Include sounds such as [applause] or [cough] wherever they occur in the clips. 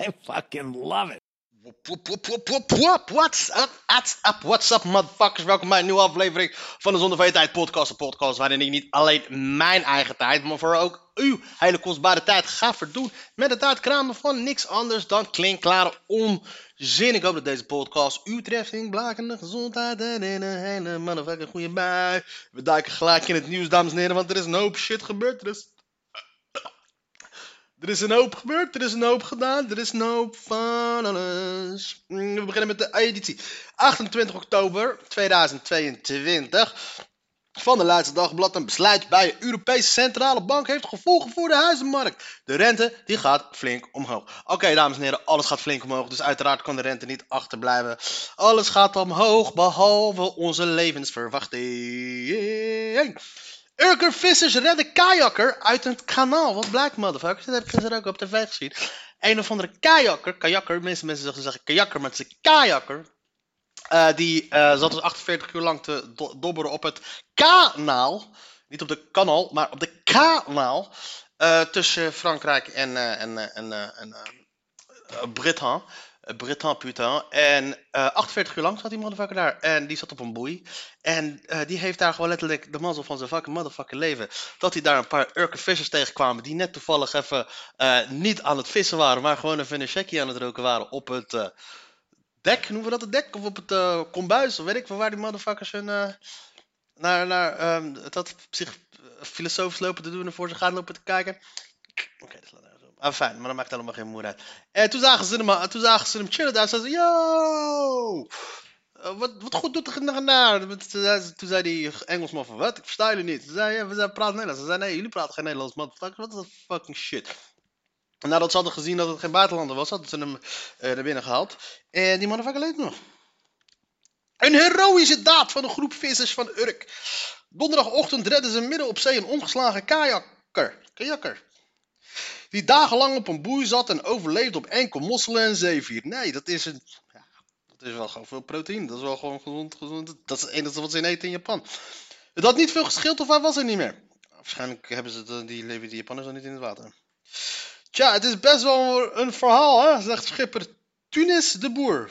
I fucking love it. What's up, what's up, what's up, motherfuckers? Welkom bij een nieuwe aflevering van de Zonder van podcast. Een podcast waarin ik niet alleen mijn eigen tijd, maar voor ook uw hele kostbare tijd ga verdoen met het uitkramen van niks anders dan klinkklare onzin. Ik hoop dat deze podcast u treft in blakende gezondheid en in een hele motherfucking goede bui. We duiken gelijk in het nieuws, dames en heren, want er is een hoop shit gebeurd. Er is er is een hoop gebeurd, er is een hoop gedaan, er is een hoop van alles. Mm, We beginnen met de editie 28 oktober 2022 van de Leidse Dagblad. Een besluit bij de Europese Centrale Bank heeft gevolgen voor de huizenmarkt. De rente die gaat flink omhoog. Oké, dames en heren, alles gaat flink omhoog, dus uiteraard kan de rente niet achterblijven. Alles gaat omhoog, behalve onze levensverwachting. Urker vissers redden kajakker uit het kanaal. Wat blijkt, motherfuckers? Dat heb ik gisteren ook op tv gezien. Een of andere kajakker, kajakker, mensen, mensen zeggen, kajakker, maar het is een kajakker. Eh, die eh, zat dus 48 uur lang te do- dobberen op het kanaal. Niet op de kanaal, maar op de kanaal. eh, tussen Frankrijk en, en, en, en. Eh, Britain, putain. En eh 48 uur lang zat die motherfucker daar. En die zat op een boei. En eh, die heeft daar gewoon letterlijk de mazzel van zijn fucking motherfucking leven. Dat hij daar een paar Urker vissers tegenkwamen. Die net toevallig even eh, niet aan het vissen waren. Maar gewoon even een checkie aan het roken waren op het eh, dek. Noemen we dat het dek? Of op het eh kombuis? Of weet ik veel waar die motherfuckers hun... eh, naar, naar ehm, dat zich eh, filosofisch lopen te doen en voor zich gaan lopen te kijken. Oké, dat slaat fijn, maar dat maakt helemaal geen moer uit. En toen zagen ze hem, eh, toen zagen ze hem chillen daar. Ze, yo! Eh, wat, wat goed doet er naar? Toen zei, die Engelsman van, wat? Ik versta jullie niet. Ze zei, we praten Nederlands. Ze zei, nee, jullie praten geen Nederlands, motherfucker. Wat is dat fucking shit? Nadat ze hadden gezien dat het geen buitenlander was, hadden ze hem eh, naar binnen gehaald. En die motherfucker leeft nog. Een heroïsche daad van een groep vissers van Urk. Donderdagochtend redden ze midden op zee een omgeslagen kajakker. kajakker. Die dagenlang op een boei zat en overleefde op enkel mosselen en zeevier. Nee, dat is een. Ja, dat is wel gewoon veel proteïne. Dat is wel gewoon gezond. gezond. Dat is het enige wat ze eten in Japan. Het had niet veel geschild of hij was er niet meer. Waarschijnlijk hebben ze die leven die Japanners dan niet in het water. Tja, het is best wel een verhaal, hè, zegt schipper Tunis de Boer.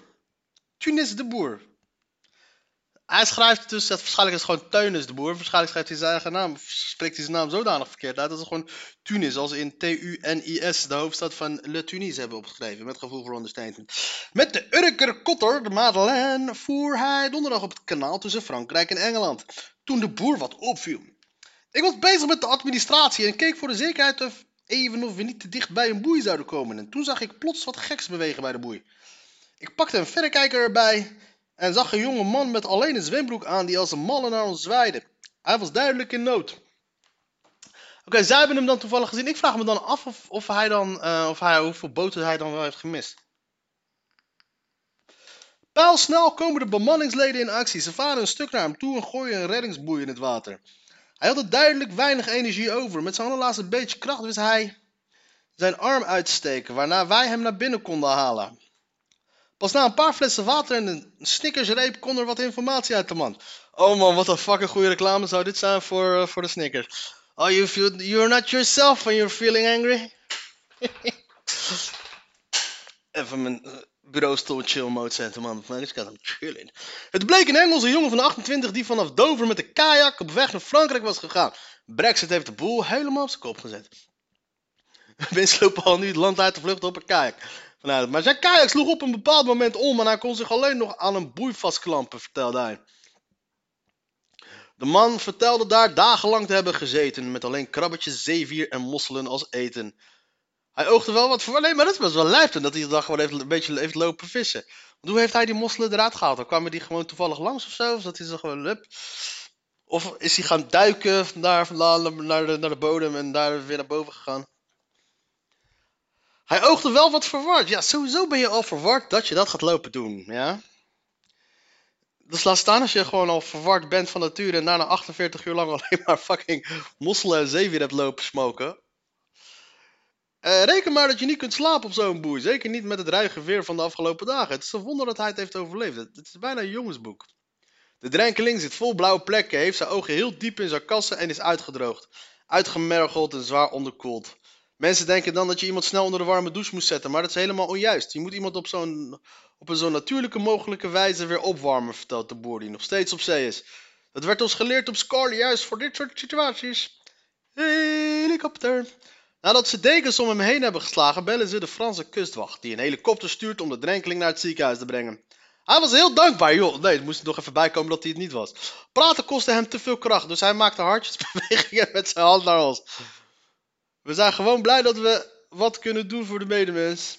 Tunis de Boer. Hij schrijft dus, dat waarschijnlijk is het gewoon Teunis de Boer. Waarschijnlijk schrijft hij zijn eigen naam, spreekt hij zijn naam zodanig verkeerd uit. Dat is gewoon Tunis, als in T-U-N-I-S, de hoofdstad van Le Tunis hebben opgeschreven. Met gevoel voor understatement. Met de Urker Kotter, de Madeleine, voer hij donderdag op het kanaal tussen Frankrijk en Engeland. Toen de boer wat opviel. Ik was bezig met de administratie en keek voor de zekerheid of even of we niet te dicht bij een boei zouden komen. En toen zag ik plots wat geks bewegen bij de boei. Ik pakte een verrekijker erbij en zag een jonge man met alleen een zwembroek aan die als een malle naar ons zwaaide. Hij was duidelijk in nood. Oké, zij hebben hem dan toevallig gezien. Ik vraag me dan af of, of hij dan, eh, of hij, hoeveel boten hij dan wel heeft gemist. Pijlsnel komen de bemanningsleden in actie. Ze varen een stuk naar hem toe en gooien een reddingsboei in het water. Hij had er duidelijk weinig energie over. Met zijn allerlaatste beetje kracht wist hij zijn arm uit te steken, waarna wij hem naar binnen konden halen. Pas na een paar flessen water en een snickersreep kon er wat informatie uit de man. Oh man, wat een fucking goede reclame zou dit zijn voor, eh, voor de Snickers. Oh, you feel, you're not yourself when you're feeling angry. [laughs] Even mijn eh, bureaustoel chill mode zetten, man. Ik kan hem chillen. Het bleek een Engelse jongen van 28 die vanaf Dover met de kajak op weg naar Frankrijk was gegaan. Brexit heeft de boel helemaal op zijn kop gezet. [laughs] Mensen lopen al nu het land uit te vluchten op een kajak. Maar zijn kajak sloeg op een bepaald moment om en hij kon zich alleen nog aan een boei vastklampen, vertelde hij. De man vertelde daar dagenlang te hebben gezeten, met alleen krabbetjes, zeevier en mosselen als eten. Hij oogde wel wat voor. Nee, maar dat best wel lijf dat hij de dag gewoon heeft, een beetje heeft lopen vissen. Want hoe heeft hij die mosselen eruit gehaald? Dan kwamen die gewoon toevallig langs of zo? Of dat hij ze gewoon. Of is hij gaan duiken naar, naar, de, naar de bodem en daar weer naar boven gegaan? Hij oogde wel wat verward. Ja, sowieso ben je al verward dat je dat gaat lopen doen, ja. Dus laat staan als je gewoon al verward bent van nature en daarna 48 uur lang [laughs] alleen maar fucking mosselen en zeewier hebt lopen smoken. Eh, reken maar dat je niet kunt slapen op zo'n boei. Zeker niet met het ruige weer van de afgelopen dagen. Het is een wonder dat hij het heeft overleefd. Het, het is bijna een jongensboek. De drenkeling zit vol blauwe plekken, heeft zijn ogen heel diep in zijn kassen en is uitgedroogd. Uitgemergeld en zwaar onderkoeld. Mensen denken dan dat je iemand snel onder de warme douche moet zetten, maar dat is helemaal onjuist. Je moet iemand op, zo'n, op een zo natuurlijke mogelijke wijze weer opwarmen, vertelt de boer die nog steeds op zee is. Dat werd ons geleerd op Scarly juist voor dit soort situaties. Helikopter. Nadat ze dekens om hem heen hebben geslagen, bellen ze de Franse kustwacht, die een helikopter stuurt om de drenkeling naar het ziekenhuis te brengen. Hij was heel dankbaar, joh. Nee, het moest er nog even bijkomen dat hij het niet was. Praten kostte hem te veel kracht, dus hij maakte hartjesbewegingen [laughs] met zijn hand naar ons. We zijn gewoon blij dat we wat kunnen doen voor de medemens.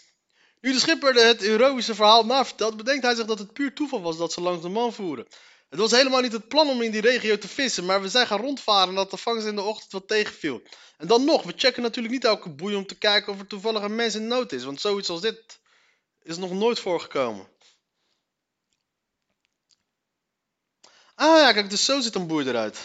Nu de schipper het heroïsche verhaal navertelt, bedenkt hij zich dat het puur toeval was dat ze langs de man voeren. Het was helemaal niet het plan om in die regio te vissen, maar we zijn gaan rondvaren en dat de vangst in de ochtend wat tegenviel. En dan nog, we checken natuurlijk niet elke boei om te kijken of er toevallig een mens in nood is, want zoiets als dit is nog nooit voorgekomen. Ah ja, kijk, dus zo ziet een boei eruit.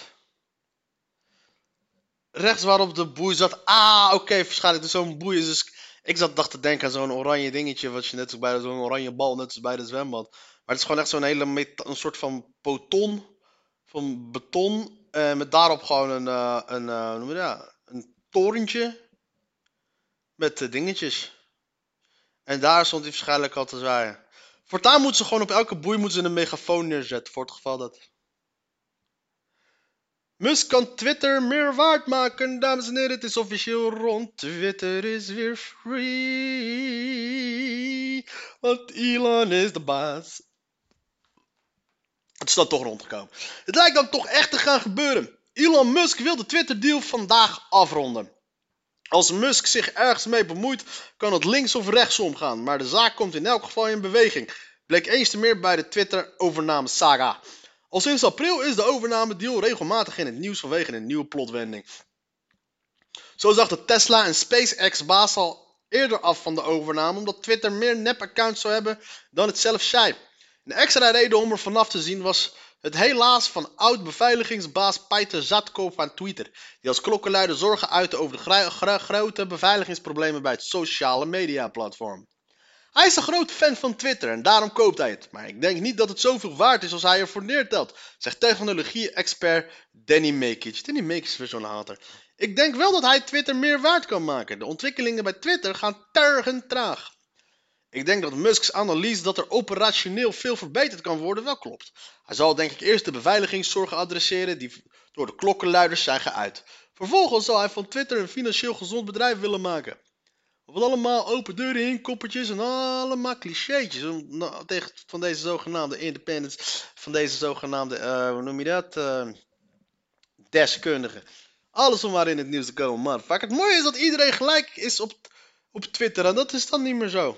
Rechts waarop de boei zat. Ah, oké, waarschijnlijk dus zo'n boei is dus... Ik zat, dacht te denken aan zo'n oranje dingetje, wat je net zo bij zo'n oranje bal, net als bij de zwembad. Maar het is gewoon echt zo'n hele, een soort van poton, van beton, eh, met daarop gewoon een, uh, een, uh, noem je dat, een torentje met uh, dingetjes. En daar stond hij waarschijnlijk al te zwaaien. Voortaan moeten ze gewoon op elke boei moeten ze een megafoon neerzetten, voor het geval dat... Musk kan Twitter meer waard maken, dames en heren. Het is officieel rond. Twitter is weer free. Want Elon is de baas. Het is dan toch rondgekomen. Het lijkt dan toch echt te gaan gebeuren. Elon Musk wil de Twitter-deal vandaag afronden. Als Musk zich ergens mee bemoeit, kan het links of rechtsom gaan. Maar de zaak komt in elk geval in beweging. Bleek eens te meer bij de Twitter-overname saga. Al sinds april is de overname deal regelmatig in het nieuws vanwege een nieuwe plotwending. Zo zag de Tesla en SpaceX-baas al eerder af van de overname omdat Twitter meer nep-accounts zou hebben dan het zelf zei. Een extra reden om er vanaf te zien was het helaas van oud-beveiligingsbaas Peter Zatko van Twitter, die als klokkenluider zorgen uitte over de grote beveiligingsproblemen bij het sociale media platform. Hij is een grote fan van Twitter en daarom koopt hij het. Maar ik denk niet dat het zoveel waard is als hij ervoor neertelt, zegt technologie-expert Danny Mekic. Danny Mekic is weer zo'n hater. Ik denk wel dat hij Twitter meer waard kan maken. De ontwikkelingen bij Twitter gaan tergend traag. Ik denk dat Musk's analyse dat er operationeel veel verbeterd kan worden wel klopt. Hij zal denk ik eerst de beveiligingszorgen adresseren die door de klokkenluiders zijn geuit. Vervolgens zal hij van Twitter een financieel gezond bedrijf willen maken. Wat allemaal open deuren inkoppertjes en allemaal clichétjes. Nou, tegen van deze zogenaamde independents, van deze zogenaamde, uh, hoe noem je dat? Uh, deskundigen. Alles om maar in het nieuws te komen, motherfucker. Het mooie is dat iedereen gelijk is op, op Twitter en dat is dan niet meer zo.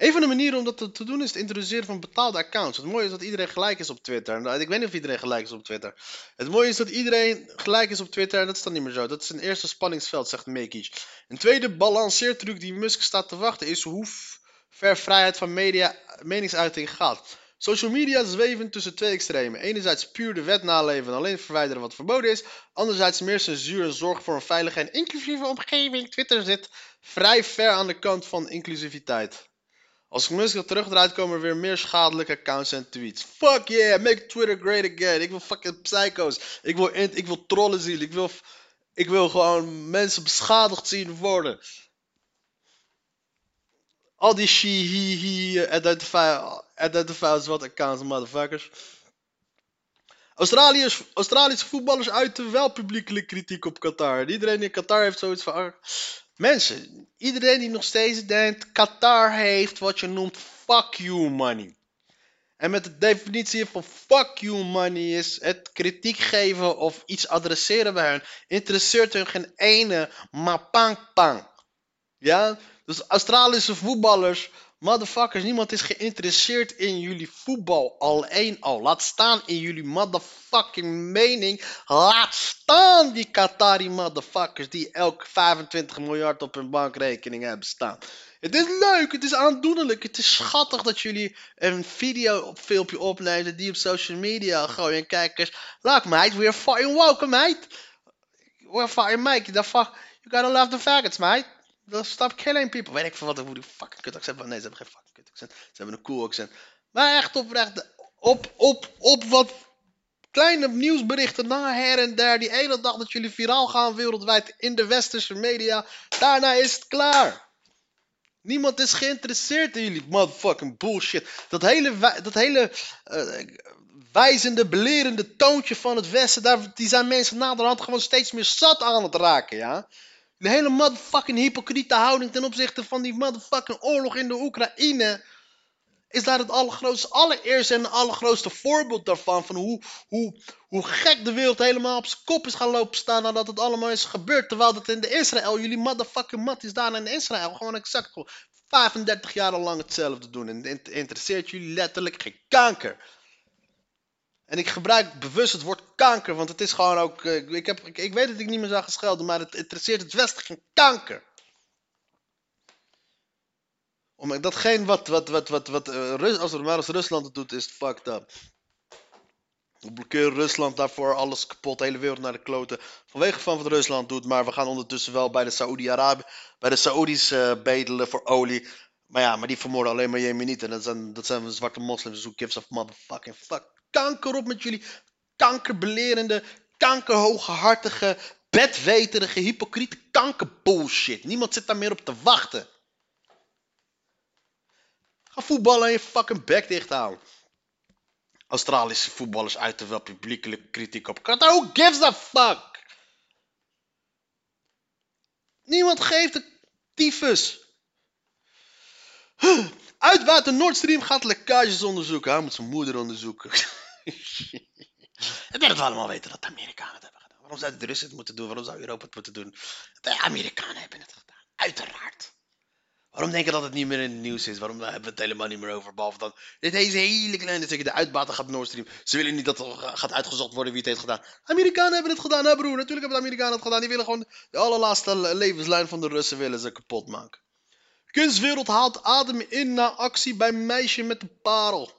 Een van de manieren om dat te doen is het introduceren van betaalde accounts. Het mooie is dat iedereen gelijk is op Twitter. Ik weet niet of iedereen gelijk is op Twitter. Het mooie is dat iedereen gelijk is op Twitter en dat is dan niet meer zo. Dat is een eerste spanningsveld, zegt Mekic. Een tweede balanceertruc die Musk staat te wachten is hoe ver vrijheid van media, meningsuiting gaat. Social media zweven tussen twee extremen. Enerzijds puur de wet naleven en alleen verwijderen wat verboden is. Anderzijds meer censuur en zorg voor een veilige en inclusieve omgeving. Twitter zit vrij ver aan de kant van inclusiviteit. Als ik Musk terugdraait, komen er weer meer schadelijke accounts en tweets. Fuck yeah, make Twitter great again. Ik wil fucking psycho's. Ik wil, ik wil trollen zien. Ik wil, ik wil gewoon mensen beschadigd zien worden. Al die she, he, he, identify, identify what accounts, motherfuckers. Australiërs, Australische voetballers uiten wel publiekelijk kritiek op Qatar. Iedereen in Qatar heeft zoiets van... Mensen, iedereen die nog steeds denkt, Qatar heeft wat je noemt fuck you money. En met de definitie van fuck you money is het kritiek geven of iets adresseren bij hen. Interesseert hun geen ene, maar pang pang. Ja, Dus Australische voetballers, motherfuckers, niemand is geïnteresseerd in jullie voetbal. Alleen al. Laat staan in jullie motherfucking mening. Laat staan die Qatari motherfuckers die elk 25 miljard op hun bankrekening hebben staan. Het is leuk, het is aandoenlijk, het is schattig dat jullie een video op filmpje opnemen die op social media gooien en kijkers. Look mate, we're fucking welcome mate. We're fucking mate, the fuck, you gotta love the faggots mate. Stop killing people. Weet ik veel wat hoe die fucking kut accent. Nee, ze hebben geen fucking kut accent. Ze hebben een cool accent. Maar echt oprecht. Op, op, op wat kleine nieuwsberichten na her en der. Die ene dag dat jullie viraal gaan wereldwijd in de westerse media. Daarna is het klaar. Niemand is geïnteresseerd in jullie motherfucking bullshit. Dat hele, dat hele uh, wijzende, belerende toontje van het Westen, daar, die zijn mensen naderhand gewoon steeds meer zat aan het raken, ja. De hele motherfucking hypocriete houding ten opzichte van die motherfucking oorlog in de Oekraïne. Is daar het allergrootste, allereerste en allergrootste voorbeeld daarvan. Van hoe, hoe, hoe gek de wereld helemaal op zijn kop is gaan lopen staan nadat het allemaal is gebeurd. Terwijl dat in de Israël, jullie motherfucking mat is daar in Israël gewoon exact 35 jaar lang hetzelfde doen. En het interesseert jullie letterlijk geen kanker. En ik gebruik bewust het woord kanker, want het is gewoon ook. Eh, ik, heb, ik, weet dat ik niet meer zou geschelden, maar het interesseert het Westen geen kanker. Om, datgene wat, wat, wat, wat, wat uh, als, als Rusland doet, is fucked up. We blokkeren Rusland daarvoor alles kapot, de hele wereld naar de kloten. Vanwege van wat Rusland doet, maar we gaan ondertussen wel bij de Saoedi-Arabië, bij de Saoedi's uh, bedelen voor olie. Maar ja, maar die vermoorden alleen maar Jemenieten. Dat zijn, dat zijn zwarte moslims. Who gives a motherfucking fuck kanker op met jullie kankerbelerende, kankerhooghartige, bedweterige, hypocriete kankerbullshit. Niemand zit daar meer op te wachten. Ga voetballen en je fucking bek dicht houden. Australische voetballers uiten wel publiekelijke kritiek op. Who gives a fuck? Niemand geeft de tyfus. Uitwater Nord Stream gaat lekkages onderzoeken. Hij moet zijn moeder onderzoeken. [laughs] Het we allemaal weten dat de Amerikanen het hebben gedaan. Waarom zou de Russen het moeten doen? Waarom zou Europa het moeten doen? De Amerikanen hebben het gedaan. Uiteraard. Waarom denk je dat het niet meer in het nieuws is? Waarom hebben we het helemaal niet meer over? Behalve dan dit deze hele kleine stukje. De uitbater gaat Nord Stream. Ze willen niet dat er gaat uitgezocht worden wie het heeft gedaan. Amerikanen hebben het gedaan, hè broer? Natuurlijk hebben de Amerikanen het gedaan. Die willen gewoon de allerlaatste levenslijn van de Russen willen ze kapot maken. Kunstwereld haalt adem in na actie bij meisje met de parel.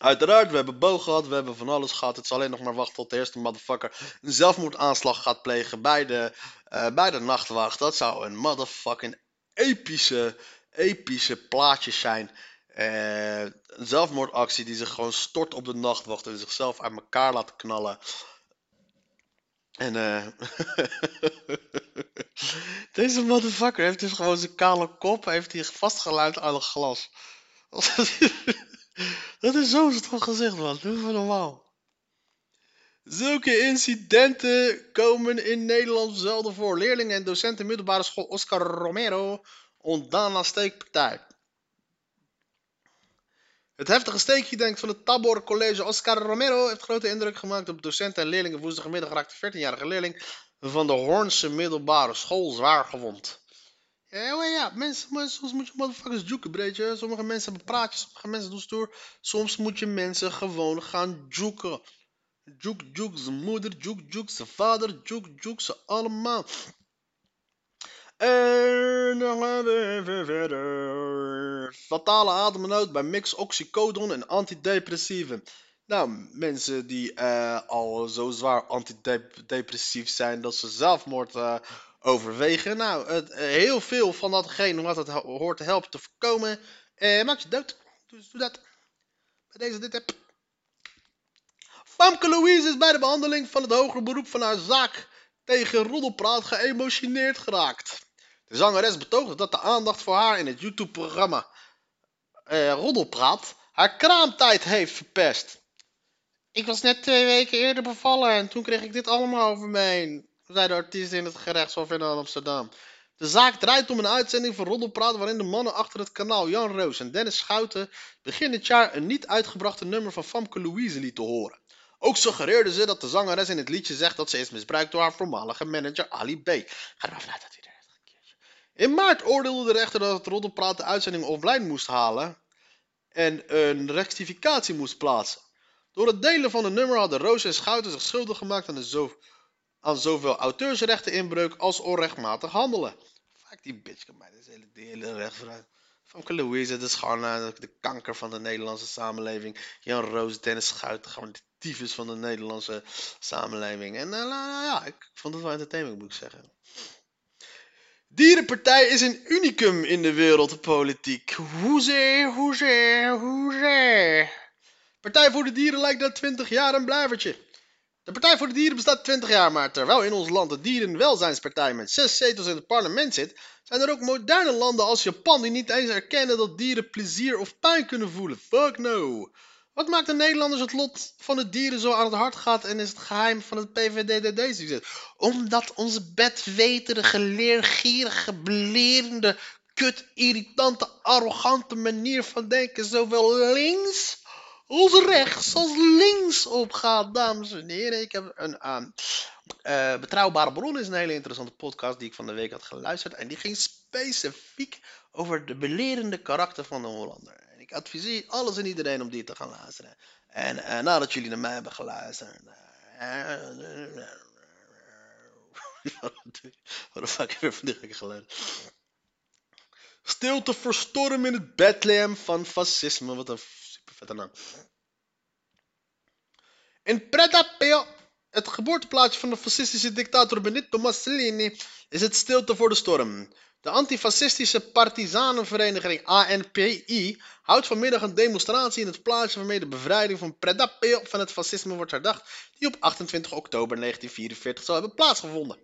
Uiteraard, we hebben boog gehad, we hebben van alles gehad. Het is alleen nog maar wachten tot de eerste motherfucker een zelfmoordaanslag gaat plegen bij de, uh, bij de nachtwacht. Dat zou een motherfucking epische, epische plaatje zijn. Uh, een zelfmoordactie die zich gewoon stort op de nachtwacht en zichzelf uit elkaar laat knallen. En eh. [laughs] Deze motherfucker heeft dus gewoon zijn kale kop heeft hij vastgeluid aan een glas. [laughs] Dat is zo toch gezegd, man. Doe even normaal. Zulke incidenten komen in Nederland zelden voor. Leerlingen en docenten middelbare school Oscar Romero ontdaan aan steekpartij. Het heftige steekje denkt van het Tabor College Oscar Romero heeft grote indruk gemaakt op docenten en leerlingen. Woensdagmiddag raakte 14-jarige leerling van de Hoornse middelbare school zwaar gewond. Ja, ja, mensen, soms moet je motherfuckers juken, breedje. Sommige mensen hebben praatjes, sommige mensen doen stoer. Soms moet je mensen gewoon gaan juken. Juk, juk, zijn moeder, juk, juk, zijn vader, juk, juk, ze allemaal. En dan gaan we even verder. Fatale ademnood bij mix oxycodon en antidepressieven. Nou, mensen die uh, al zo zwaar antidepressief zijn dat ze zelfmoord uh, overwegen. Nou, het, heel veel van datgene wat het hoort te helpen te voorkomen, maakt je dood. Dus doe dat. Bij deze dit heb. Famke Louise is bij de behandeling van het hoger beroep van haar zaak tegen roddelpraat geëmotioneerd geraakt. De zangeres betoogde dat de aandacht voor haar in het YouTube-programma eh, Roddelpraat haar kraamtijd heeft verpest. Ik was net twee weken eerder bevallen en toen kreeg ik dit allemaal over me heen, zei de artiest in het gerechtshof in Amsterdam. De zaak draait om een uitzending van Roddelpraat waarin de mannen achter het kanaal Jan Roos en Dennis Schouten begin dit jaar een niet uitgebrachte nummer van Famke Louise lieten horen. Ook suggereerden ze dat de zangeres in het liedje zegt dat ze is misbruikt door haar voormalige manager Ali B. Ga ervan uit dat hij er In maart oordeelde de rechter dat het roddelpraat de uitzending offline moest halen en een rectificatie moest plaatsen. Door het delen van het nummer hadden Roos en Schouten zich schuldig gemaakt aan, de zo, aan zowel auteursrechteninbreuk als onrechtmatig handelen. Fuck die bitch, kan mij, is hele, die hele rechtsvraag. Famke Louise, is gewoon eh, de kanker van de Nederlandse samenleving. Jan Roos, Dennis Schouten, gewoon de tyfus van de Nederlandse samenleving. En eh, ja, ik vond het wel entertainment, moet ik zeggen. Dierenpartij is een unicum in de wereldpolitiek. Hoezee, hoezee, hoezee. Partij voor de Dieren lijkt na 20 jaar een blijvertje. De Partij voor de Dieren bestaat 20 jaar, maar terwijl in ons land de Dierenwelzijnspartij met 6 zetels in het parlement zit, zijn er ook moderne landen als Japan die niet eens erkennen dat dieren plezier of pijn kunnen voelen. Fuck no. Wat maakt de Nederlanders het lot van de dieren zo aan het hart gaat en is het geheim van het PVDD-succes? Omdat onze bedweterige, leergierige, belerende, kut, irritante, arrogante manier van denken zowel links als rechts als links opgaat, dames en heren. Ik heb een uh, uh, betrouwbare bron is een hele interessante podcast die ik van de week had geluisterd en die ging specifiek over de belerende karakter van de Hollander. Ik adviseer alles en iedereen om die te gaan luisteren. En uh, nadat jullie naar mij hebben geluisterd. [laughs] Wat de fuck heb ik van dit geluid? Stilte verstorm in het Bethlehem van fascisme. Wat een super vette naam. In Predapeo, het geboorteplaatsje van de fascistische dictator Benito Mussolini, is het stilte voor de storm. De antifascistische partizanenvereniging ANPI houdt vanmiddag een demonstratie in het plaatsje waarmee de bevrijding van Predapeo van het fascisme wordt herdacht, die op 28 oktober 1944 zal hebben plaatsgevonden.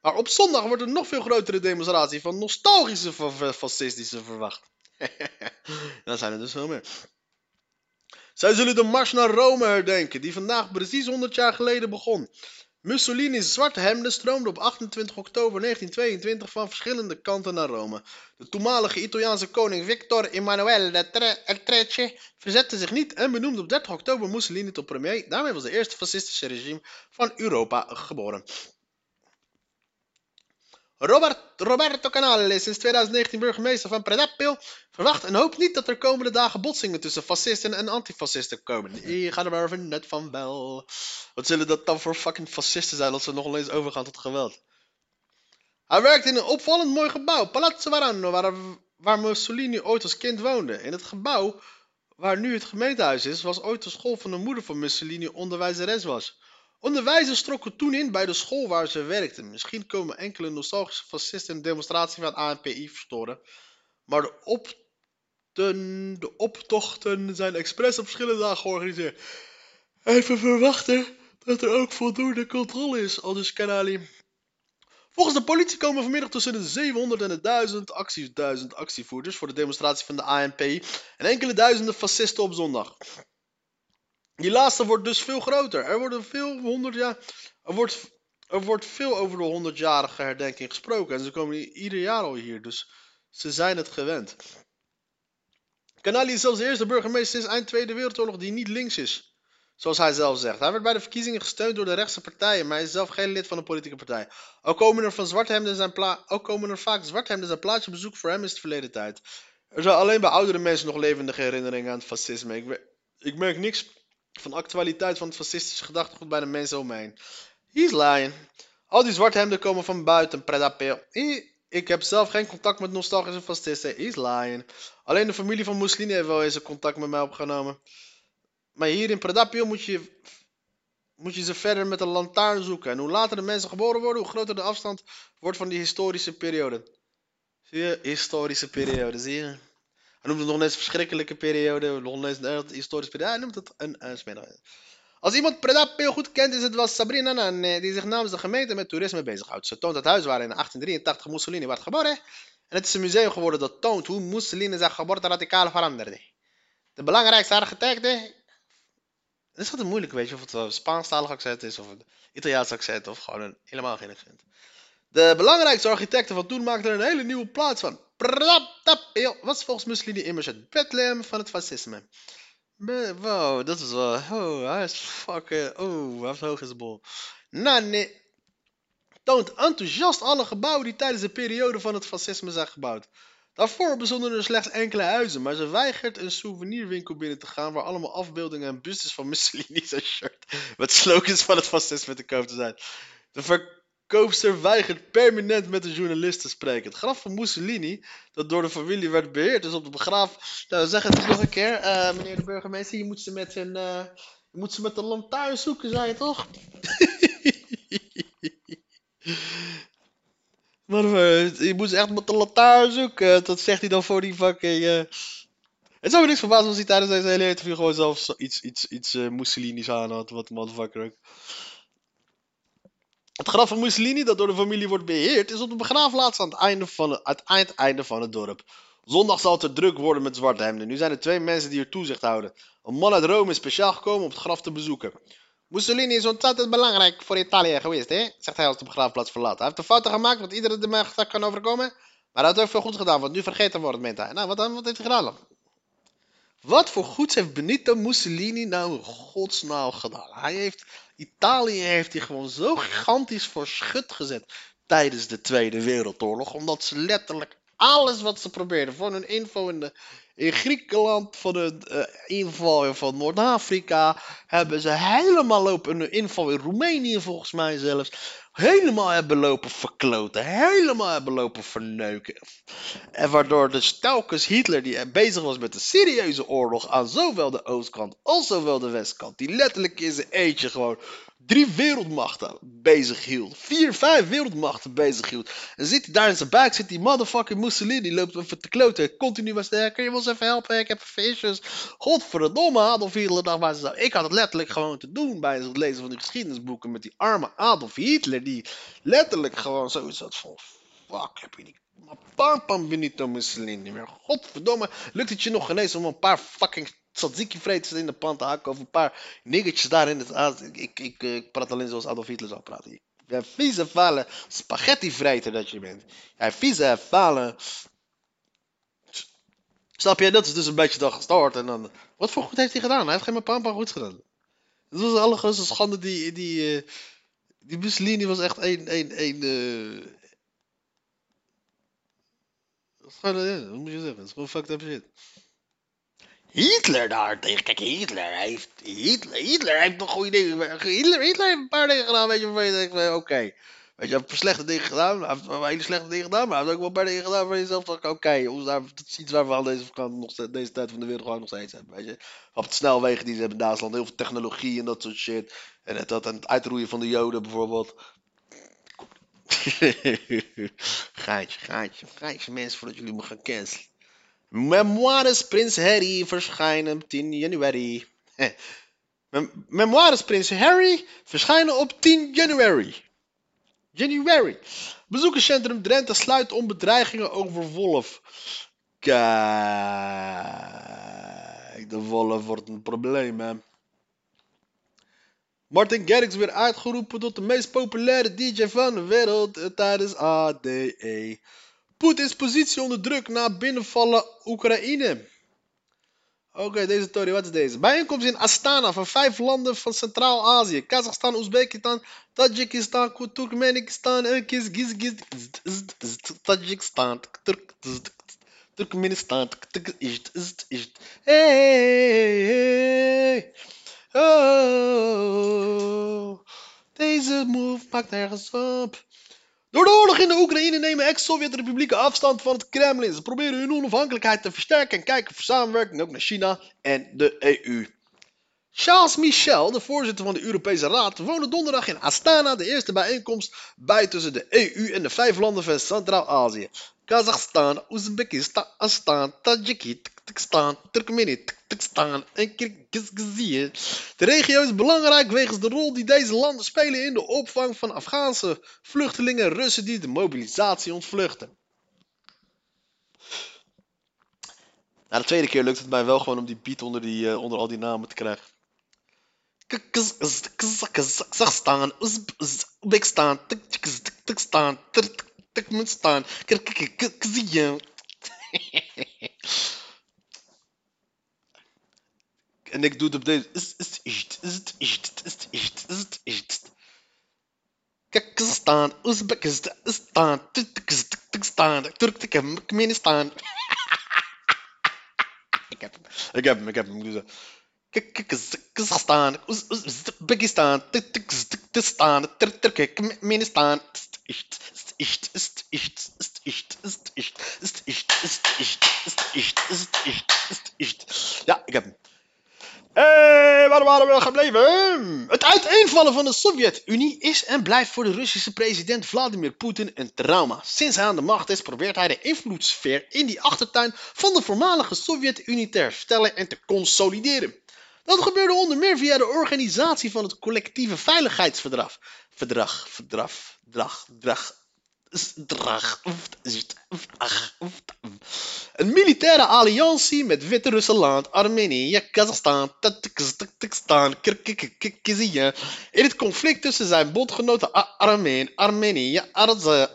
Maar op zondag wordt een nog veel grotere demonstratie van nostalgische fascistische verwacht. [laughs] Dan zijn er dus veel meer. Zij zullen de Mars naar Rome herdenken, die vandaag precies 100 jaar geleden begon. Mussolini's zwarte hemden stroomden op 28 oktober 1922 van verschillende kanten naar Rome. De toenmalige Italiaanse koning Victor Emanuele Trece verzette zich niet en benoemde op 30 oktober Mussolini tot premier. Daarmee was het eerste fascistische regime van Europa geboren. Robert, Roberto Canale is sinds 2019 burgemeester van Predapil. Verwacht en hoopt niet dat er komende dagen botsingen tussen fascisten en antifascisten komen. Je gaat er maar even net van wel. Wat zullen dat dan voor fucking fascisten zijn als ze nog eens overgaan tot geweld? Hij werkt in een opvallend mooi gebouw, Palazzo Varano, waar, waar Mussolini ooit als kind woonde. In het gebouw waar nu het gemeentehuis is, was ooit de school van de moeder van Mussolini onderwijzeres was. Onderwijzers trokken toen in bij de school waar ze werkten. Misschien komen enkele nostalgische fascisten een demonstratie van ANPI verstoren. Maar de, de optochten zijn expres op verschillende dagen georganiseerd. Even verwachten dat er ook voldoende controle is, aldus Canali. Volgens de politie komen vanmiddag tussen de 700 en de 1000 actie, 1000 actievoerders voor de demonstratie van de ANPI en enkele duizenden fascisten op zondag. Die laatste wordt dus veel groter. Er, worden veel 100 jaar, er, wordt, er wordt veel over de 100-jarige herdenking gesproken. En ze komen ieder jaar al hier, dus ze zijn het gewend. Canali is zelfs de eerste burgemeester sinds eind Tweede Wereldoorlog die niet links is. Zoals hij zelf zegt. Hij werd bij de verkiezingen gesteund door de rechtse partijen, maar hij is zelf geen lid van een politieke partij. Ook komen er, van zwarthemden zijn ook komen er vaak zwarthemden zijn plaatsje bezoek voor hem is het verleden tijd. Er zijn alleen bij oudere mensen nog levendige herinneringen aan het fascisme. Ik, ik merk niks van actualiteit van het fascistische gedachtegoed bij de mensen om me heen. He's lying. Al die zwarthemden komen van buiten, predapel. Ik heb zelf geen contact met nostalgische fascisten. He's lying. Alleen de familie van Mussolini heeft wel eens een contact met mij opgenomen. Maar hier in Predapio moet je, moet je ze verder met een lantaarn zoeken. En hoe later de mensen geboren worden, hoe groter de afstand wordt van die historische periode. Zie je? Historische periode, zie je? Hij noemt het nog eens een verschrikkelijke periode, nog eens een historische periode. Hij noemt het een, een smiddag. Als iemand Predapio goed kent, is het wel Sabrina die zich namens de gemeente met toerisme bezighoudt. Ze toont het huis waar in 1883 Mussolini werd geboren. En het is een museum geworden dat toont hoe Mussolini zijn geboorte radicaal veranderde. De belangrijkste architecten. Het is altijd moeilijk, weet je, of het een Spaanstalig accent is, of een Italiaans accent, of gewoon een, helemaal geen accent. De belangrijkste architecten van toen maakten er een hele nieuwe plaats van. Was volgens Mussolini immers het Bethlehem van het fascisme. Wow, dat is wel. Oh, hij is fucking. Oh, hij heeft hoog zijn bol. Nee. toont enthousiast alle gebouwen die tijdens de periode van het fascisme zijn gebouwd. Daarvoor bezonden er slechts enkele huizen, maar ze weigert een souvenirwinkel binnen te gaan waar allemaal afbeeldingen en bustes van [laughs] Mussolini zijn shirt met slogans van het fascisme te koop te zijn. De verkoopster weigert permanent met de journalist te spreken. Het graf van Mussolini, dat door de familie werd beheerd, is op de begraaf... Nou, zeg het nog een keer, eh, meneer de burgemeester, je moet ze met een... eh, je moet ze met een lantaarn zoeken, zei je toch? [laughs] Maar eh, je moet ze echt met de lantaarn zoeken. Dat zegt hij dan voor die fucking... eh. Het zou me niks verbazen als hij tijdens deze hele interview gewoon zelf iets, iets, iets Mussolini's aan had. Wat de motherfucker ook. Het graf van Mussolini, dat door de familie wordt beheerd, is op de begraafplaats aan het einde van het, van het dorp. Zondag zal het er druk worden met zwarte hemden. Nu zijn er twee mensen die er toezicht houden. Een man uit Rome is speciaal gekomen om het graf te bezoeken. Mussolini is ontzettend belangrijk voor Italië geweest, hè? Zegt hij als de begraafplaats verlaat. Hij heeft een fouten gemaakt wat iedereen de mij kan overkomen. Maar hij heeft ook veel goed gedaan, wat nu vergeten wordt, meent hij. Nou, wat, wat heeft hij gedaan? Wat voor goeds heeft Benito Mussolini nou in godsnaam gedaan? Hij heeft, Italië heeft hij gewoon zo gigantisch voor schut gezet tijdens de Tweede Wereldoorlog. Omdat ze letterlijk alles wat ze probeerden, van hun info in, Griekenland, van de eh, inval van Noord-Afrika, hebben ze helemaal lopen, een inval in Roemenië volgens mij zelfs, helemaal hebben lopen verkloten, helemaal hebben lopen verneuken. En waardoor dus telkens Hitler, die bezig was met een serieuze oorlog aan zowel de oostkant als zowel de westkant, die letterlijk in zijn eentje gewoon drie wereldmachten bezig hield. Vier, vijf wereldmachten bezig hield. En zit hij daar in zijn buik, zit die motherfucking Mussolini, loopt even te kloten. Continu maar zeggen, kun je eens even helpen? Ik heb issues. Godverdomme, Adolf Hitler. dacht maar zo. Ik had het letterlijk gewoon te doen bij het lezen van die geschiedenisboeken met die arme Adolf Hitler, die letterlijk gewoon zoiets had van, fuck, heb je die maar pam pam Benito Mussolini meer. Godverdomme, lukt het je nog ineens om een paar fucking tzatziki vreters in de pan te hakken of een paar niggertjes daar in het. Ik, ik, ik, eh, praat alleen zoals Adolf Hitler zou praten. Je bent vieze, vale spaghetti vreter dat je bent. Jij vieze, vale... Snap je? Dat is dus een beetje dan gestart. En dan... Wat voor goed heeft hij gedaan? Hij heeft geen pampa goed gedaan. Dat was de allergrootste schande die... Die, eh, die Mussolini was echt dat is gewoon, ja, hoe moet je zeggen? Het is gewoon fucked up shit. Hitler daartegen, kijk, Hitler heeft, Hitler, heeft nog goede dingen, Hitler, Hitler heeft een paar dingen gedaan, weet je, waarvan je denkt, van, oké. Weet je, hij heeft slechte dingen gedaan, hij heeft hele slechte dingen gedaan, maar hij heeft ook wel een paar dingen gedaan waar je zelf dacht, oké, daar, dat is iets waar we al deze, nog deze tijd van de wereld gewoon nog steeds hebben, weet je. Op de snelwegen die ze hebben in Duitsland, heel veel technologie en dat soort shit. En het, dat, en het uitroeien van de joden bijvoorbeeld. [laughs] gaatje, gaatje, gaatje mensen voordat jullie me gaan cancelen. Memoires Prins Harry verschijnen op 10 januari. [laughs] Mem- Memoires Prins Harry verschijnen op 10 januari. January. Bezoekerscentrum Drenthe sluit om bedreigingen over wolf. Kijk, de wolf wordt een probleem, hè. Martin Garrix weer uitgeroepen tot de meest populaire DJ van de wereld tijdens ADE. Poetins positie onder druk na binnenvallen Oekraïne. Oké, deze Tori, wat is deze? Bijeenkomst in Astana van vijf landen van Centraal-Azië. Kazachstan, Oezbekistan, Tajikistan, Turkmenistan en. Tajikistan, Turk- Turkmenistan. Hey, deze move maakt nergens op. Door de oorlog in de Oekraïne nemen ex-Sovjet-republieken afstand van het Kremlin. Ze proberen hun onafhankelijkheid te versterken en kijken voor samenwerking ook naar China en de EU. Charles Michel, de voorzitter van de Europese Raad, woonde donderdag in Astana, de eerste bijeenkomst bij tussen de EU en de vijf landen van Centraal-Azië. Kazachstan, Oezbekistan, Astan, Tajikistan, Turkmenistan en Kyrgyzije. De regio is belangrijk wegens de rol die deze landen spelen in de opvang van Afghaanse vluchtelingen en Russen die de mobilisatie ontvluchten. Na de tweede keer lukt het mij wel gewoon om die beat onder, die, eh, onder al die namen te krijgen. Kazachstan, Oezbekistan, Turkmenistan, Kyrgyzije. En ik doe het op deze. Is- is- is- is- is- is- is- is- is- Kyrgyzstan. Kazachstan, Oezbekistan, Turkmenistan, Turkmenistan. Ik heb hem, ik heb hem, ik heb hem. Dus, eh, Kazachstan, Oezbekistan, Turkmenistan, Turkmenistan. Ist, ist, ist, ist, ist, ist, ist, ist, ist, ist, ist, ist, ist, ist, ist, ist, ist. Ja, ik heb hem. Hey, waar waren we gebleven? Het uiteenvallen van de Sovjet-Unie is en blijft voor de Russische president Vladimir Poetin een trauma. Sinds hij aan de macht is, probeert hij de invloedssfeer in die achtertuin van de voormalige Sovjet-Unie te herstellen en te consolideren. Dat gebeurde onder meer via de organisatie van het collectieve veiligheidsverdrag. Verdrag, verdrag, drag, drag, een militaire alliantie met Wit-Rusland, Armenië, Kazachstan, Tajikistan, Kirgizië. In het conflict tussen zijn bondgenoten Armeen, Armenië,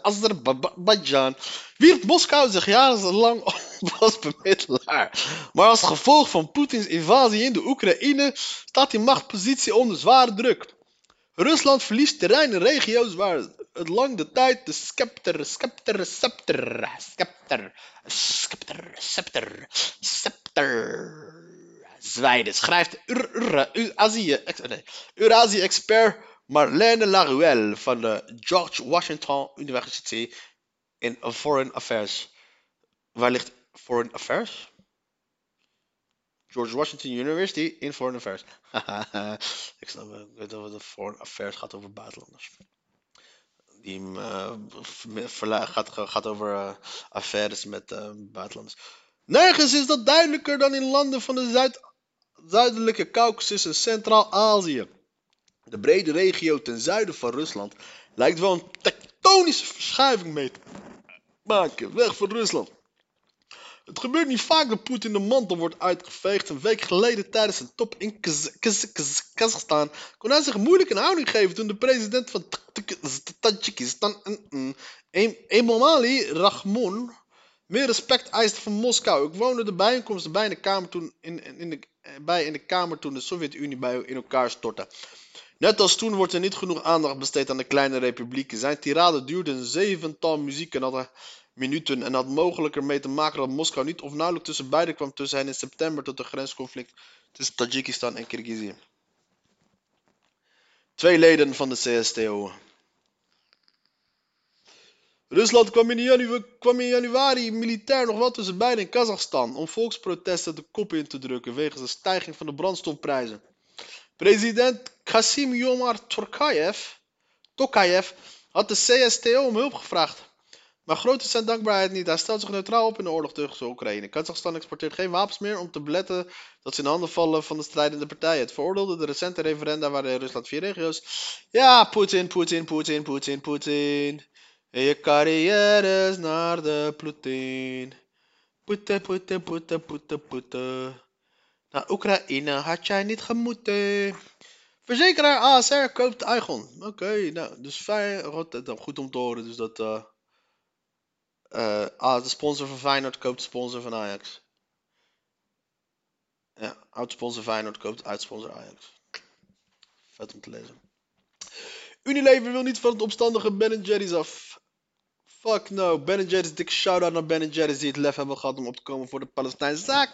Azerbeidzjan wierp Moskou zich jarenlang op als bemiddelaar. Maar als gevolg van Poetins invasie in de Oekraïne staat die machtpositie onder zware druk. Rusland verliest terrein in regio's waar het lang de tijd de scepter, scepter, scepter, scepter, scepter, scepter, scepter zwijde. Schrijft Eurasie-expert Marlene Laruelle van de George Washington University in Foreign Affairs. Waar ligt Foreign Affairs? George Washington University in Foreign Affairs. [laughs] ik snap weet dat Foreign Affairs gaat over buitenlanders. Die uh, gaat, gaat over uh, affaires met uh, buitenlanders. Nergens is dat duidelijker dan in landen van de Zuid zuidelijke Caucasus en Centraal-Azië. De brede regio ten zuiden van Rusland lijkt wel een tektonische verschuiving mee te maken. Weg van Rusland. Het gebeurt niet vaak dat Poetin de mantel wordt uitgeveegd. Een week geleden tijdens een top in Kazachstan kon hij zich moeilijk een houding geven toen de president van Tajikistan, Emomali Rahmon, meer respect eiste van Moskou. Ik woonde de bijeenkomst bij in de kamer toen, in, in de, bij in de kamer toen de Sovjet-Unie bij in elkaar stortte. Net als toen wordt er niet genoeg aandacht besteed aan de kleine republieken. Zijn tirade duurde een zevental muziek en hadden minuten en had mogelijk ermee te maken dat Moskou niet of nauwelijks tussen beiden kwam tussen hen in september tot een grensconflict tussen Tajikistan en Kirgizië. Twee leden van de CSTO. Rusland kwam in, januari, kwam in januari militair nog wel tussen beiden in Kazachstan om volksprotesten de kop in te drukken wegens de stijging van de brandstofprijzen. President Kasim Yomar Tokayev had de CSTO om hulp gevraagd. Maar groot is zijn dankbaarheid niet. Hij stelt zich neutraal op in de oorlog tegen Oekraïne. Kazachstan exporteert geen wapens meer om te beletten dat ze in handen vallen van de strijdende partijen. Het veroordeelde de recente referenda waarin Rusland vier regio's. Ja, Poetin, Poetin, Poetin, Poetin, Poetin. Je carrière is naar de Poetin. Poetin, Poetin, Poetin, Poetin, Poetin. Naar Oekraïne had jij niet gemoeten. Verzekeraar ASR koopt Eigon. Oké, nou, dus fijn. Goed om te horen. Dus dat. Uh, uh, ah, de sponsor van Feyenoord koopt de sponsor van Ajax. Ja, oud-sponsor Feyenoord koopt uit-sponsor Ajax. Vet om te lezen. Unilever wil niet van het opstandige Ben Jerry's af. Fuck no. Ben Jerry's, dikke shout-out naar Ben Jerry's die het lef hebben gehad om op te komen voor de Palestijnse zaak.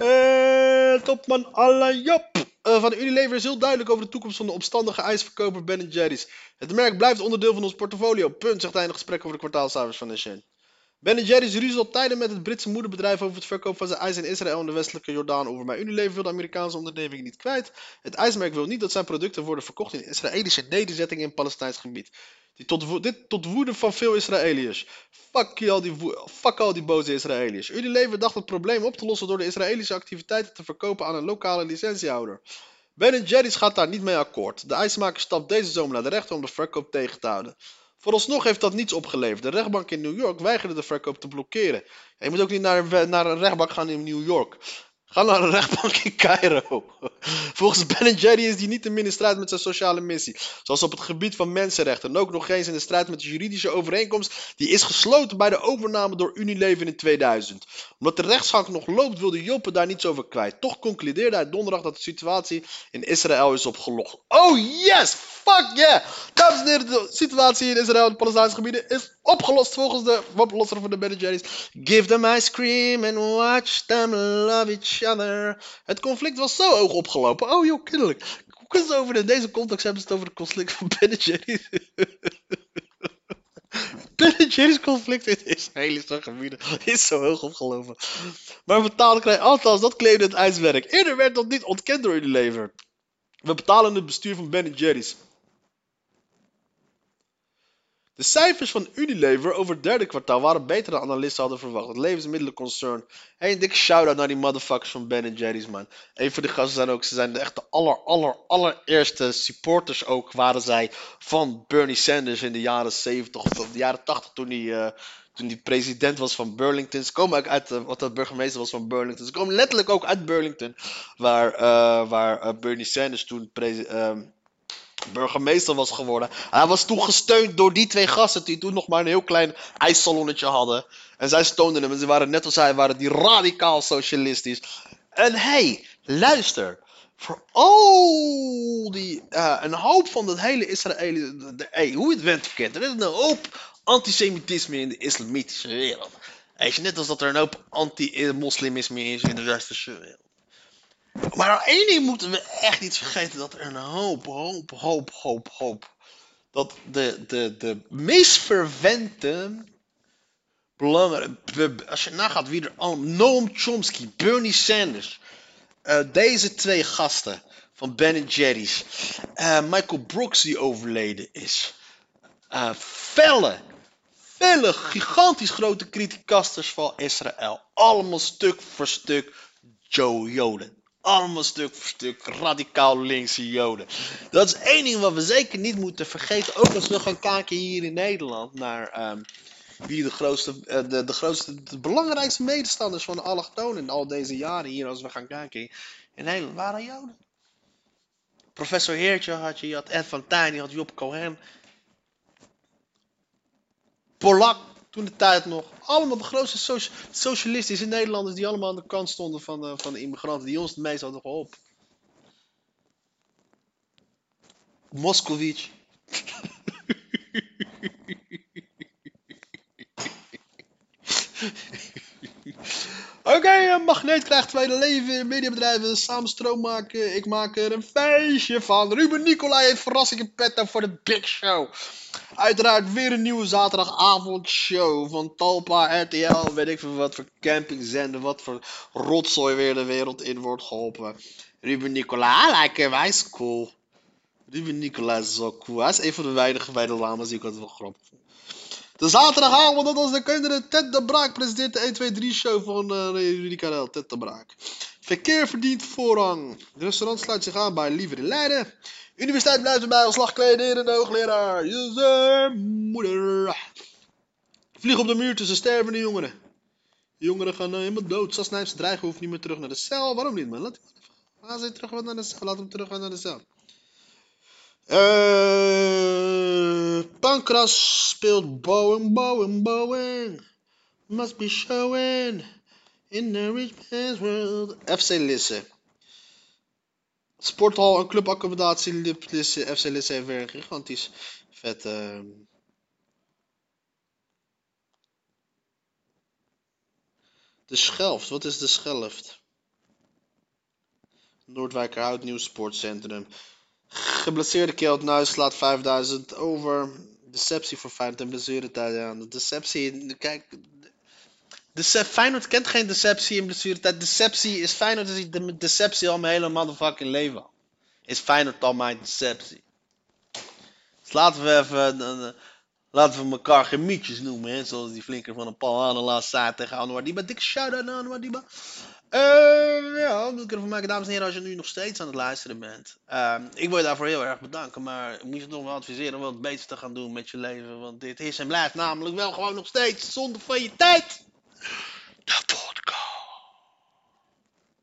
Uh, topman Alain Job uh, van Unilever is heel duidelijk over de toekomst van de opstandige ijsverkoper Ben Jerry's. Het merk blijft onderdeel van ons portfolio. Punt, zegt hij in een gesprek over de kwartaalcijfers van de chain. Ben Jerry's ruzie al tijden met het Britse moederbedrijf over het verkoop van zijn ijs in Israël en de westelijke Jordaan over. Maar Unilever wil de Amerikaanse onderneming niet kwijt. Het ijsmerk wil niet dat zijn producten worden verkocht in Israëlische nederzettingen in Palestijns gebied. Tot dit tot woede van veel Israëliërs. Fuck, al die fuck die boze Israëliërs. Unilever dacht het probleem op te lossen door de Israëlische activiteiten te verkopen aan een lokale licentiehouder. Ben Jerry's gaat daar niet mee akkoord. De ijsmaker stapt deze zomer naar de rechter om de verkoop tegen te houden. Vooralsnog heeft dat niets opgeleverd. De rechtbank in New York weigerde de verkoop te blokkeren. je moet ook niet naar, naar een rechtbank gaan in New York. Ga naar een rechtbank in Cairo. Volgens Ben Jerry is die niet in in strijd met zijn sociale missie. Zoals op het gebied van mensenrechten. En ook nog eens in de strijd met de juridische overeenkomst. Die is gesloten bij de overname door Unilever in 2000. Omdat de rechtsgang nog loopt, wilde Joppe daar niets over kwijt. Toch concludeerde hij donderdag dat de situatie in Israël is opgelost. Oh yes! Fuck yeah! Dames en heren, de situatie in Israël en de Palestijnse gebieden is opgelost volgens de oplosser van de Ben Jerry's. Give them ice cream and watch them love each Het conflict was zo hoog opgelopen. Oh joh, ze over in deze context hebben ze het over het conflict van Ben Jerry's? [laughs] Ben Jerry's conflict in Israëlische gebieden is zo hoog opgelopen. Maar betalen krijgen, althans dat claimde het ijswerk. Eerder werd dat niet ontkend door Unilever. We betalen het bestuur van Ben Jerry's. De cijfers van Unilever over het derde kwartaal waren beter dan analisten hadden verwacht. Het levensmiddelenconcern. Hey, een dikke shout-out naar die motherfuckers van Ben Jerry's, man. Een van die gasten zijn ook, ze zijn de echt de aller, aller, allereerste supporters ook, waren zij van Bernie Sanders in de jaren 70 of de jaren 80 toen hij... eh, toen hij president was van Burlington. Ze komen ook uit, eh, wat de burgemeester was van Burlington. Ze komen letterlijk ook uit Burlington. Waar, eh, waar Bernie Sanders toen presi- ehm, burgemeester was geworden. En hij was toen gesteund door die twee gasten die toen nog maar een heel klein ijssalonnetje hadden. En zij steunden hem en ze waren net als hij, waren die radicaal socialistisch. En hey, luister. Voor al die, eh, een hoop van dat hele de- hey, hoe je het of kent, er is een hoop antisemitisme in de islamitische wereld. Weet je, net als dat er een hoop anti-moslimisme is in de westerse wereld. Maar één ding moeten we echt niet vergeten: dat er een hoop, hoop, hoop, hoop, hoop. Dat de, de, de meest verwente. Belangrijk. Als je nagaat wie er allemaal. Noam Chomsky, Bernie Sanders. eh, deze twee gasten van Ben Jerry's. eh, Michael Brooks, die overleden is. eh felle, felle, gigantisch grote criticasters van Israël. Allemaal stuk voor stuk Joe Joden. Allemaal stuk voor stuk radicaal linkse Joden. Dat is één ding wat we zeker niet moeten vergeten. Ook als we gaan kijken hier in Nederland naar ehm, wie de grootste, eh, de, de grootste, de belangrijkste medestanders van de allochtonen in al deze jaren hier als we gaan kijken in Nederland waren Joden. Professor Heertje had je, je had Ed van Tijn, je had Job Cohen. Polak, toen de tijd nog. Allemaal de grootste soci- socialistische Nederlanders die allemaal aan de kant stonden van de, van de immigranten. Die ons het meest hadden geholpen. Moskowitz. [laughs] Oké, eh, Magneet krijgt tweede leven. Mediabedrijven samenstroom maken. Ik maak er een feestje van. Ruben Nicolai heeft verrassing in petto voor de Big Show. Uiteraard weer een nieuwe zaterdagavondshow van Talpa, RTL, weet ik veel wat voor campingzender, wat voor rotzooi weer de wereld in wordt geholpen. Ruben Nicolai, I like him, hij cool. Ruben Nicolai is zo cool. Hij is een van de weinigen bij de lama's die ik altijd wel grappig vind. De zaterdagavond, dat was de kinderen. Ted de Braak presenteert de 1, 2, 3 show van uh, Rudy Karel. Ted de Braak. Verkeer verdient voorrang. Het restaurant sluit zich aan bij Liever in Leiden. Universiteit blijft erbij als slagkleder en hoogleraar. Je moeder. Vlieg op de muur tussen stervende jongeren. De jongeren gaan uh, helemaal dood. Sas Nijpse dreigen hoeft niet meer terug naar de cel. Waarom niet, man? Laat hem ze terug naar de cel. Laat hem terug naar de cel. Uh, Pancras speelt Bowen, Bowen, Bowen. Must be showing in the rich world. FC Lisse. Sporthal en clubaccommodatie Lisse. FC Lisse heeft weer een gigantisch vet. Uh, de Schelft. Wat is de Schelft? Noordwijkerhout Nieuw Sportcentrum. Geblesseerde Kjeld Nuis slaat 5000 over. Deceptie voor Feyenoord en blessuretijd. Ja, de deceptie. Kijk. De Feyenoord kent geen deceptie in blessuretijd. Deceptie is Feyenoord is de deceptie al mijn hele motherfucking leven al. Is Feyenoord al mijn deceptie. Dus laten we even. Uh, laten we elkaar gemietjes noemen. Hè? Zoals die flinker van een Paul Hane laatst zei tegen Anwar Diba. Dikke shout-out naar Anwar Diba. Uh, ja, dat ik ervan maken, dames en heren, als je nu nog steeds aan het luisteren bent. Uh, ik wil je daarvoor heel erg bedanken, maar ik moet je toch wel adviseren om wat beter te gaan doen met je leven. Want dit is en blijft namelijk wel gewoon nog steeds zonde van je tijd. De